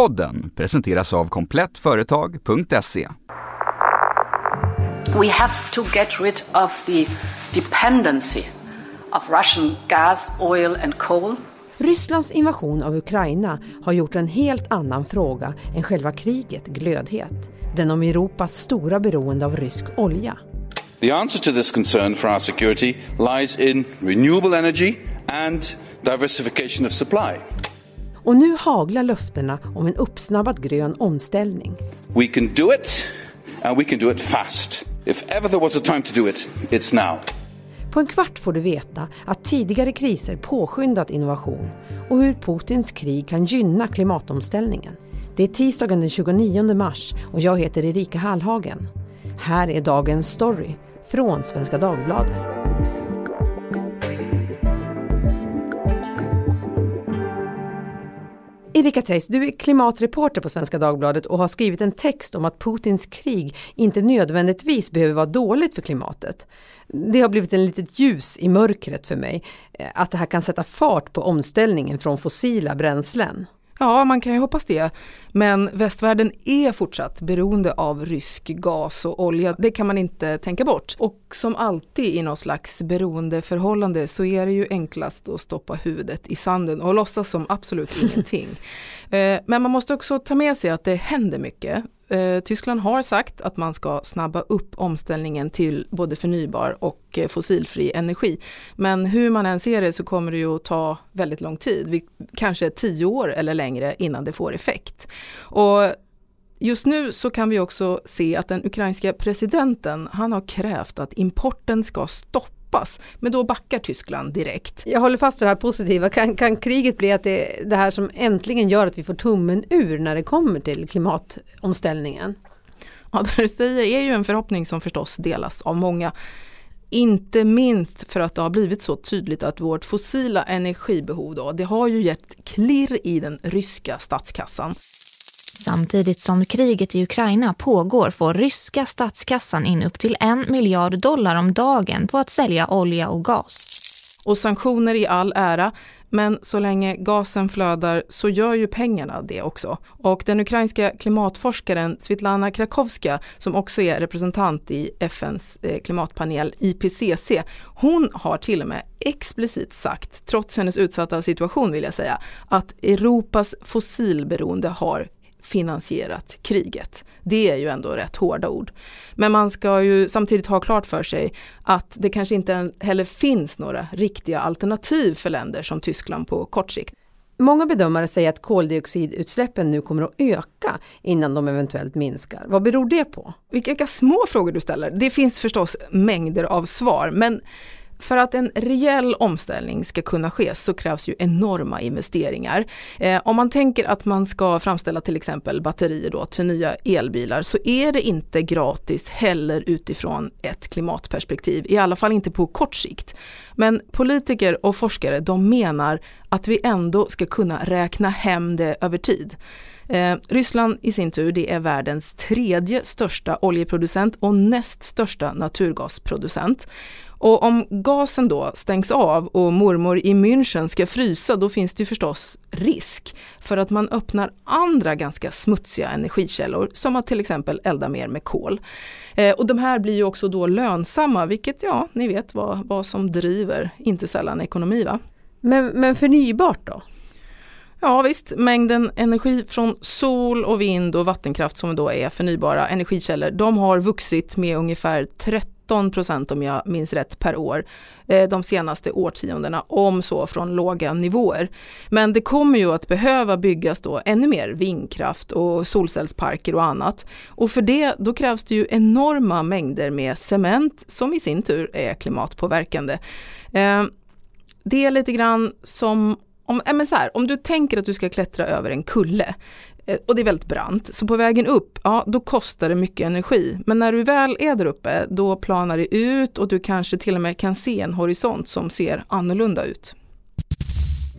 Podden presenteras av komplettföretag.se. We have to get rid of the dependency of Russian gas, oil and coal. Rysslands invasion av Ukraina har gjort en helt annan fråga än själva kriget glödhet. Den om Europas stora beroende av rysk olja. The answer to this concern for our security lies in renewable energy and diversification of supply. Och nu haglar löftena om en uppsnabbad grön omställning. We can do it and we can do it fast. If ever there was a time to do it, it's now. På en kvart får du veta att tidigare kriser påskyndat innovation och hur Putins krig kan gynna klimatomställningen. Det är tisdagen den 29 mars och jag heter Erika Hallhagen. Här är dagens story från Svenska Dagbladet. Erika Treijs, du är klimatreporter på Svenska Dagbladet och har skrivit en text om att Putins krig inte nödvändigtvis behöver vara dåligt för klimatet. Det har blivit en litet ljus i mörkret för mig, eh, att det här kan sätta fart på omställningen från fossila bränslen. Ja, man kan ju hoppas det. Men västvärlden är fortsatt beroende av rysk gas och olja. Det kan man inte tänka bort. Och som alltid i något slags beroendeförhållande så är det ju enklast att stoppa huvudet i sanden och låtsas som absolut ingenting. Eh, men man måste också ta med sig att det händer mycket. Eh, Tyskland har sagt att man ska snabba upp omställningen till både förnybar och eh, fossilfri energi. Men hur man än ser det så kommer det ju att ta väldigt lång tid, kanske tio år eller längre innan det får effekt. Och Just nu så kan vi också se att den ukrainska presidenten, han har krävt att importen ska stoppas stoppas. Men då backar Tyskland direkt. Jag håller fast vid det här positiva. Kan, kan kriget bli att det, det här som äntligen gör att vi får tummen ur när det kommer till klimatomställningen? Ja, det du säger är ju en förhoppning som förstås delas av många. Inte minst för att det har blivit så tydligt att vårt fossila energibehov då, det har ju gett klirr i den ryska statskassan. Samtidigt som kriget i Ukraina pågår får ryska statskassan in upp till en miljard dollar om dagen på att sälja olja och gas. Och sanktioner i all ära, men så länge gasen flödar så gör ju pengarna det också. Och den ukrainska klimatforskaren Svitlana Krakowska som också är representant i FNs eh, klimatpanel IPCC, hon har till och med explicit sagt, trots hennes utsatta situation vill jag säga, att Europas fossilberoende har finansierat kriget. Det är ju ändå rätt hårda ord. Men man ska ju samtidigt ha klart för sig att det kanske inte heller finns några riktiga alternativ för länder som Tyskland på kort sikt. Många bedömare säger att koldioxidutsläppen nu kommer att öka innan de eventuellt minskar. Vad beror det på? Vilka små frågor du ställer. Det finns förstås mängder av svar men för att en rejäl omställning ska kunna ske så krävs ju enorma investeringar. Eh, om man tänker att man ska framställa till exempel batterier då till nya elbilar så är det inte gratis heller utifrån ett klimatperspektiv, i alla fall inte på kort sikt. Men politiker och forskare de menar att vi ändå ska kunna räkna hem det över tid. Eh, Ryssland i sin tur det är världens tredje största oljeproducent och näst största naturgasproducent. Och om gasen då stängs av och mormor i München ska frysa, då finns det ju förstås risk för att man öppnar andra ganska smutsiga energikällor, som att till exempel elda mer med kol. Eh, och de här blir ju också då lönsamma, vilket ja, ni vet vad, vad som driver, inte sällan ekonomi va. Men, men förnybart då? Ja visst, mängden energi från sol och vind och vattenkraft som då är förnybara energikällor, de har vuxit med ungefär 13 procent om jag minns rätt per år eh, de senaste årtiondena, om så från låga nivåer. Men det kommer ju att behöva byggas då ännu mer vindkraft och solcellsparker och annat. Och för det då krävs det ju enorma mängder med cement som i sin tur är klimatpåverkande. Eh, det är lite grann som om, äh men så här, om du tänker att du ska klättra över en kulle Eh, och det är väldigt brant. Så på vägen upp, ja då kostar det mycket energi. Men när du väl är där uppe, då planar det ut och du kanske till och med kan se en horisont som ser annorlunda ut.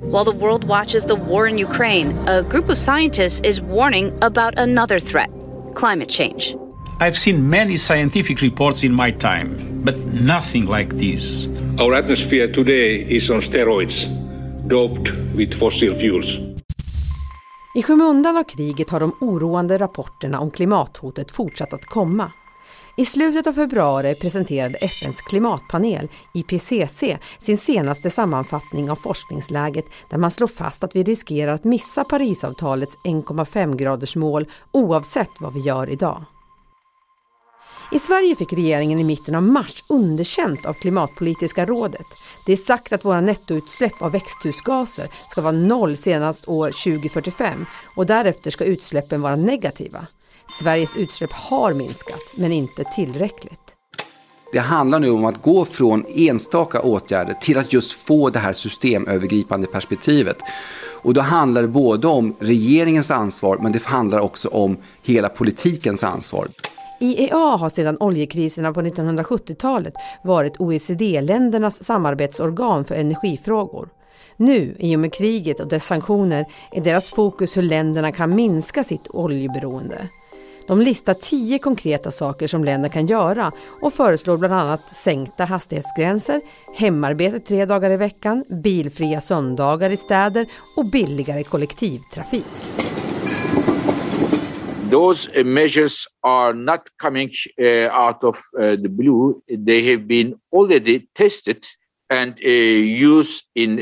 While the world watches the war in Ukraine, a group of scientists is warning about another threat climate change. I've seen many scientific reports in my time, but nothing like this. Our atmosphere today is on steroids, doped with fossil fuels. I skymundan av kriget har de oroande rapporterna om klimathotet fortsatt att komma. I slutet av februari presenterade FNs klimatpanel, IPCC, sin senaste sammanfattning av forskningsläget där man slår fast att vi riskerar att missa Parisavtalets 1,5 graders mål oavsett vad vi gör idag. I Sverige fick regeringen i mitten av mars underkänt av Klimatpolitiska rådet. Det är sagt att våra nettoutsläpp av växthusgaser ska vara noll senast år 2045 och därefter ska utsläppen vara negativa. Sveriges utsläpp har minskat, men inte tillräckligt. Det handlar nu om att gå från enstaka åtgärder till att just få det här systemövergripande perspektivet. Och då handlar det både om regeringens ansvar, men det handlar också om hela politikens ansvar. IEA har sedan oljekriserna på 1970-talet varit OECD-ländernas samarbetsorgan för energifrågor. Nu, i och med kriget och dess sanktioner, är deras fokus hur länderna kan minska sitt oljeberoende. De listar tio konkreta saker som länder kan göra och föreslår bland annat sänkta hastighetsgränser, hemarbete tre dagar i veckan, bilfria söndagar i städer och billigare kollektivtrafik. Those measures are not coming uh, out of uh, the blue. They have been already tested and uh, used in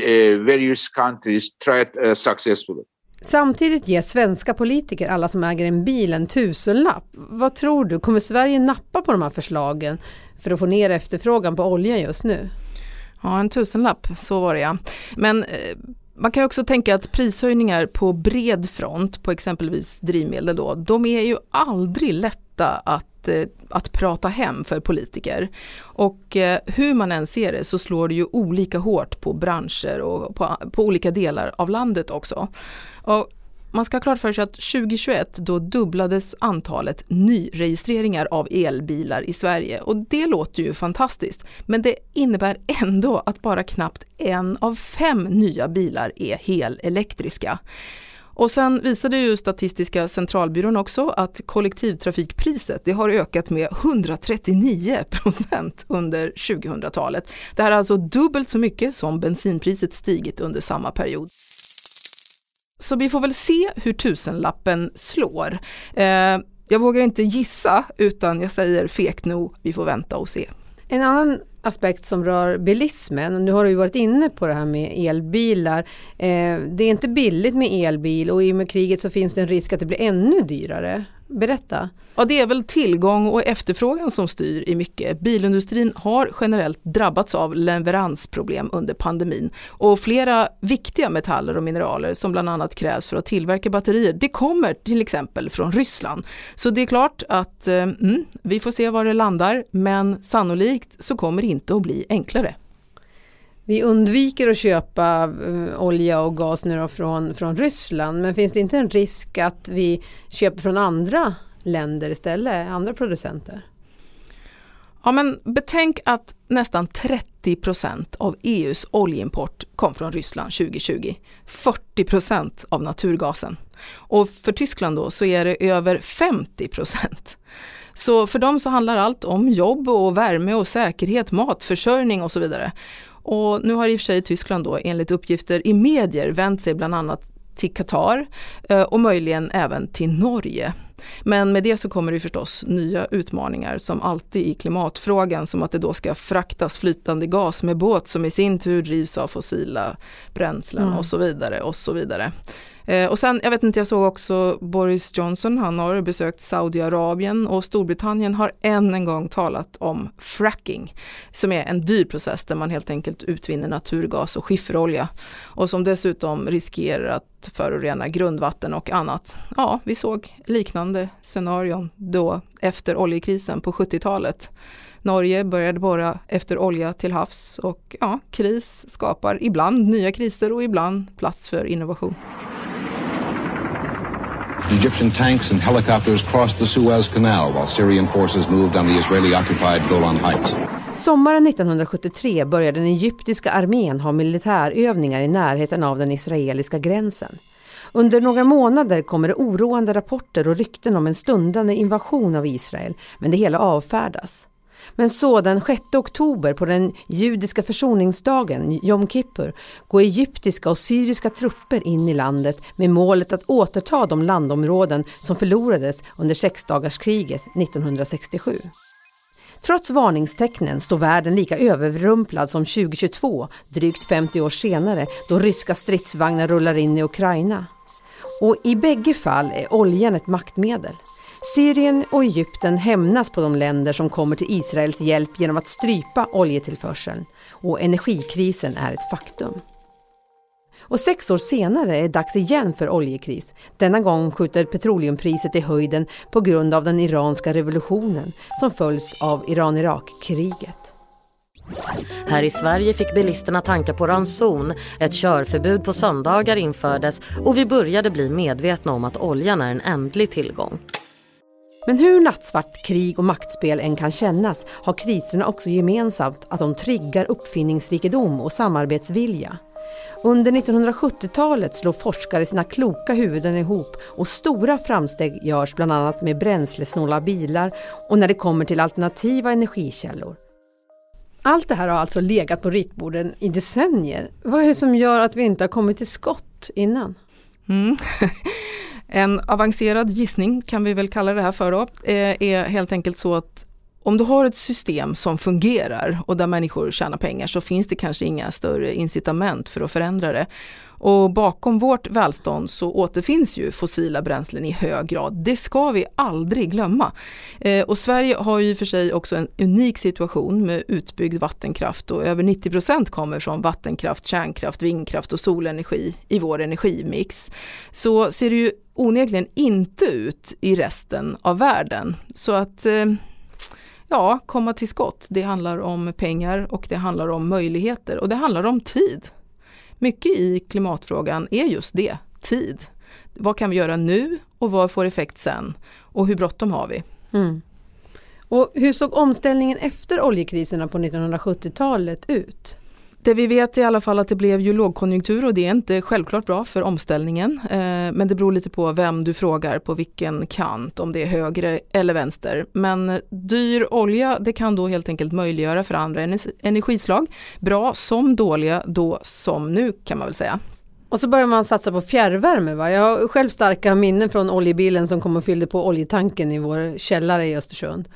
various countries, tried successfully. Samtidigt ger svenska politiker, alla som äger en bil, en tusenlapp. Vad tror du, kommer Sverige nappa på de här förslagen för att få ner efterfrågan på olja just nu? Ja, en tusenlapp, så var det ja. Men eh, man kan också tänka att prishöjningar på bred front på exempelvis drivmedel då, de är ju aldrig lätta att, eh, att prata hem för politiker. Och eh, hur man än ser det så slår det ju olika hårt på branscher och på, på olika delar av landet också. Och man ska ha klart för sig att 2021 då dubblades antalet nyregistreringar av elbilar i Sverige och det låter ju fantastiskt. Men det innebär ändå att bara knappt en av fem nya bilar är helelektriska. Och sen visade ju Statistiska centralbyrån också att kollektivtrafikpriset det har ökat med 139 procent under 2000-talet. Det här är alltså dubbelt så mycket som bensinpriset stigit under samma period. Så vi får väl se hur tusenlappen slår. Eh, jag vågar inte gissa utan jag säger fekt nog, vi får vänta och se. En annan aspekt som rör bilismen, nu har du ju varit inne på det här med elbilar. Eh, det är inte billigt med elbil och i och med kriget så finns det en risk att det blir ännu dyrare. Berätta. Ja, det är väl tillgång och efterfrågan som styr i mycket. Bilindustrin har generellt drabbats av leveransproblem under pandemin och flera viktiga metaller och mineraler som bland annat krävs för att tillverka batterier, det kommer till exempel från Ryssland. Så det är klart att eh, mm, vi får se var det landar, men sannolikt så kommer det inte att bli enklare. Vi undviker att köpa eh, olja och gas nu från, från Ryssland men finns det inte en risk att vi köper från andra länder istället, andra producenter? Ja men betänk att nästan 30 procent av EUs oljeimport kom från Ryssland 2020. 40 procent av naturgasen. Och för Tyskland då så är det över 50 procent. Så för dem så handlar allt om jobb och värme och säkerhet, matförsörjning och så vidare. Och nu har i och för sig Tyskland då enligt uppgifter i medier vänt sig bland annat till Qatar eh, och möjligen även till Norge. Men med det så kommer det förstås nya utmaningar som alltid i klimatfrågan som att det då ska fraktas flytande gas med båt som i sin tur drivs av fossila bränslen mm. och så vidare och så vidare. Eh, och sen, jag vet inte, jag såg också Boris Johnson, han har besökt Saudiarabien och Storbritannien har än en gång talat om fracking, som är en dyr process där man helt enkelt utvinner naturgas och skifferolja och som dessutom riskerar att förorena grundvatten och annat. Ja, vi såg liknande scenarion då efter oljekrisen på 70-talet. Norge började borra efter olja till havs och ja, kris skapar ibland nya kriser och ibland plats för innovation. Egyptian tanks and helicopters crossed the Suez Canal while Syrian forces moved on the Israeli-occupied Golan Heights. Sommaren 1973 började den egyptiska armén ha militärövningar i närheten av den israeliska gränsen. Under några månader kommer det oroande rapporter och rykten om en stundande invasion av Israel, men det hela avfärdas. Men så den 6 oktober på den judiska försoningsdagen, Jom Kippur, går egyptiska och syriska trupper in i landet med målet att återta de landområden som förlorades under sexdagarskriget 1967. Trots varningstecknen står världen lika överrumplad som 2022, drygt 50 år senare, då ryska stridsvagnar rullar in i Ukraina. Och i bägge fall är oljan ett maktmedel. Syrien och Egypten hämnas på de länder som kommer till Israels hjälp genom att strypa oljetillförseln. Och energikrisen är ett faktum. Och sex år senare är det dags igen för oljekris. Denna gång skjuter petroleumpriset i höjden på grund av den iranska revolutionen som följs av Iran-Irak-kriget. Här i Sverige fick bilisterna tanka på ranson, ett körförbud på söndagar infördes och vi började bli medvetna om att oljan är en ändlig tillgång. Men hur nattsvart krig och maktspel än kan kännas har kriserna också gemensamt att de triggar uppfinningsrikedom och samarbetsvilja. Under 1970-talet slår forskare sina kloka huvuden ihop och stora framsteg görs bland annat med bränslesnåla bilar och när det kommer till alternativa energikällor. Allt det här har alltså legat på ritborden i decennier. Vad är det som gör att vi inte har kommit till skott innan? Mm. En avancerad gissning kan vi väl kalla det här för då, eh, är helt enkelt så att om du har ett system som fungerar och där människor tjänar pengar så finns det kanske inga större incitament för att förändra det. Och bakom vårt välstånd så återfinns ju fossila bränslen i hög grad. Det ska vi aldrig glömma. Eh, och Sverige har ju för sig också en unik situation med utbyggd vattenkraft och över 90% kommer från vattenkraft, kärnkraft, vindkraft och solenergi i vår energimix. Så ser det ju onekligen inte ut i resten av världen. Så att eh, ja, komma till skott, det handlar om pengar och det handlar om möjligheter och det handlar om tid. Mycket i klimatfrågan är just det, tid. Vad kan vi göra nu och vad får effekt sen? Och hur bråttom har vi? Mm. Och hur såg omställningen efter oljekriserna på 1970-talet ut? Det vi vet är i alla fall att det blev ju lågkonjunktur och det är inte självklart bra för omställningen. Eh, men det beror lite på vem du frågar på vilken kant, om det är högre eller vänster. Men dyr olja det kan då helt enkelt möjliggöra för andra energislag, bra som dåliga, då som nu kan man väl säga. Och så börjar man satsa på fjärrvärme. Va? Jag har själv starka minnen från oljebilen som kom och fyllde på oljetanken i vår källare i Östersund.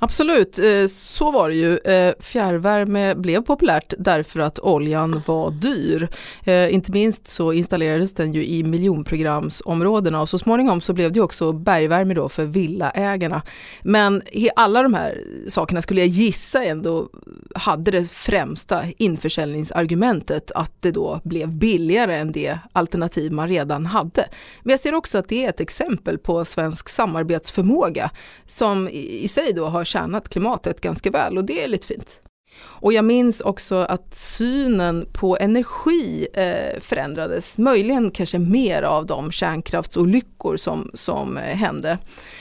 Absolut, eh, så var det ju. Eh, fjärrvärme blev populärt därför att oljan var dyr. Eh, inte minst så installerades den ju i miljonprogramsområdena och så småningom så blev det också bergvärme då för villaägarna. Men alla de här sakerna skulle jag gissa ändå hade det främsta införsäljningsargumentet att det då blev billigare än det alternativ man redan hade. Men jag ser också att det är ett exempel på svensk samarbetsförmåga som i sig då har tjänat klimatet ganska väl och det är lite fint. Och jag minns också att synen på energi eh, förändrades, möjligen kanske mer av de kärnkraftsolyckor som, som eh, hände.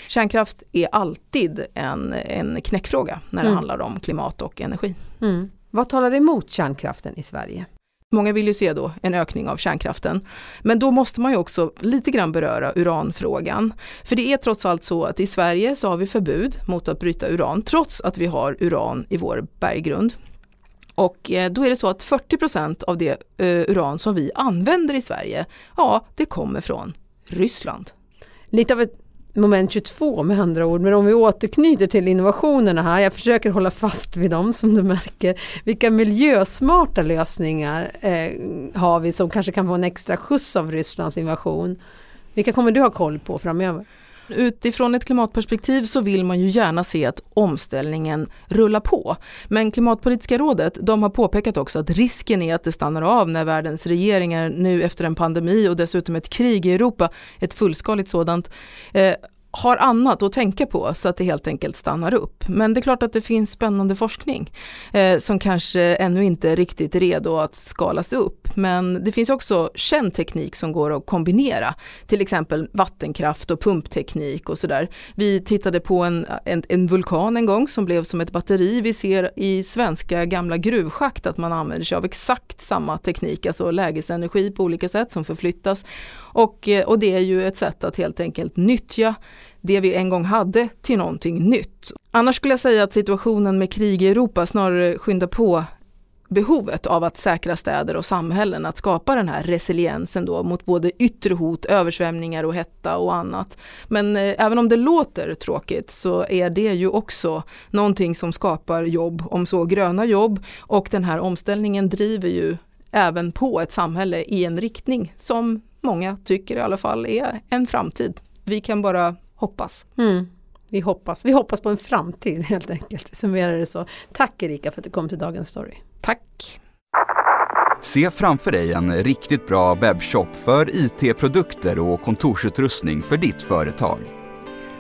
Kärnkraft är alltid en, en knäckfråga när det mm. handlar om klimat och energi. Mm. Vad talar emot kärnkraften i Sverige? Många vill ju se då en ökning av kärnkraften. Men då måste man ju också lite grann beröra uranfrågan. För det är trots allt så att i Sverige så har vi förbud mot att bryta uran trots att vi har uran i vår berggrund. Och eh, då är det så att 40% av det eh, uran som vi använder i Sverige, ja det kommer från Ryssland. Lite av ett moment 22 med andra ord. Men om vi återknyter till innovationerna här, jag försöker hålla fast vid dem som du märker. Vilka miljösmarta lösningar eh, har vi som kanske kan få en extra skjuts av Rysslands invasion? Vilka kommer du ha koll på framöver? Utifrån ett klimatperspektiv så vill man ju gärna se att omställningen rullar på. Men Klimatpolitiska rådet de har påpekat också att risken är att det stannar av när världens regeringar nu efter en pandemi och dessutom ett krig i Europa, ett fullskaligt sådant, eh, har annat att tänka på så att det helt enkelt stannar upp. Men det är klart att det finns spännande forskning eh, som kanske ännu inte är riktigt redo att skalas upp. Men det finns också känd teknik som går att kombinera, till exempel vattenkraft och pumpteknik och sådär. Vi tittade på en, en, en, vulkan en gång som blev som ett batteri. Vi ser i svenska gamla gruvschakt att man använder sig av exakt samma teknik, alltså lägesenergi på olika sätt som förflyttas. Och, eh, och det är ju ett sätt att helt enkelt nyttja det vi en gång hade till någonting nytt. Annars skulle jag säga att situationen med krig i Europa snarare skyndar på behovet av att säkra städer och samhällen, att skapa den här resiliensen då mot både yttre hot, översvämningar och hetta och annat. Men eh, även om det låter tråkigt så är det ju också någonting som skapar jobb, om så gröna jobb och den här omställningen driver ju även på ett samhälle i en riktning som många tycker i alla fall är en framtid. Vi kan bara hoppas. Mm. Vi hoppas. Vi hoppas på en framtid helt enkelt. Summerar det så. Tack Erika för att du kom till Dagens Story. Tack. Se framför dig en riktigt bra webbshop för IT-produkter och kontorsutrustning för ditt företag.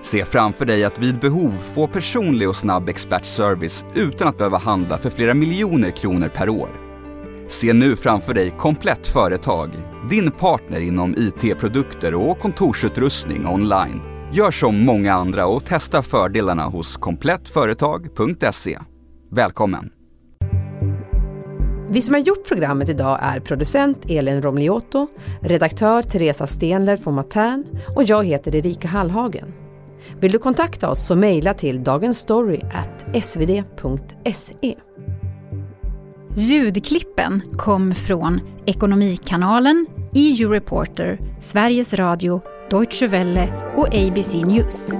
Se framför dig att vid behov få personlig och snabb expertservice utan att behöva handla för flera miljoner kronor per år. Se nu framför dig Komplett Företag, din partner inom IT-produkter och kontorsutrustning online. Gör som många andra och testa fördelarna hos komplettföretag.se. Välkommen! Vi som har gjort programmet idag är producent Elin Romliotto, redaktör Teresa Stenler från Matern och jag heter Erika Hallhagen. Vill du kontakta oss så mejla till dagensstory.svd.se. Ljudklippen kom från Ekonomikanalen, EU Reporter, Sveriges Radio, Deutsche Welle och ABC News.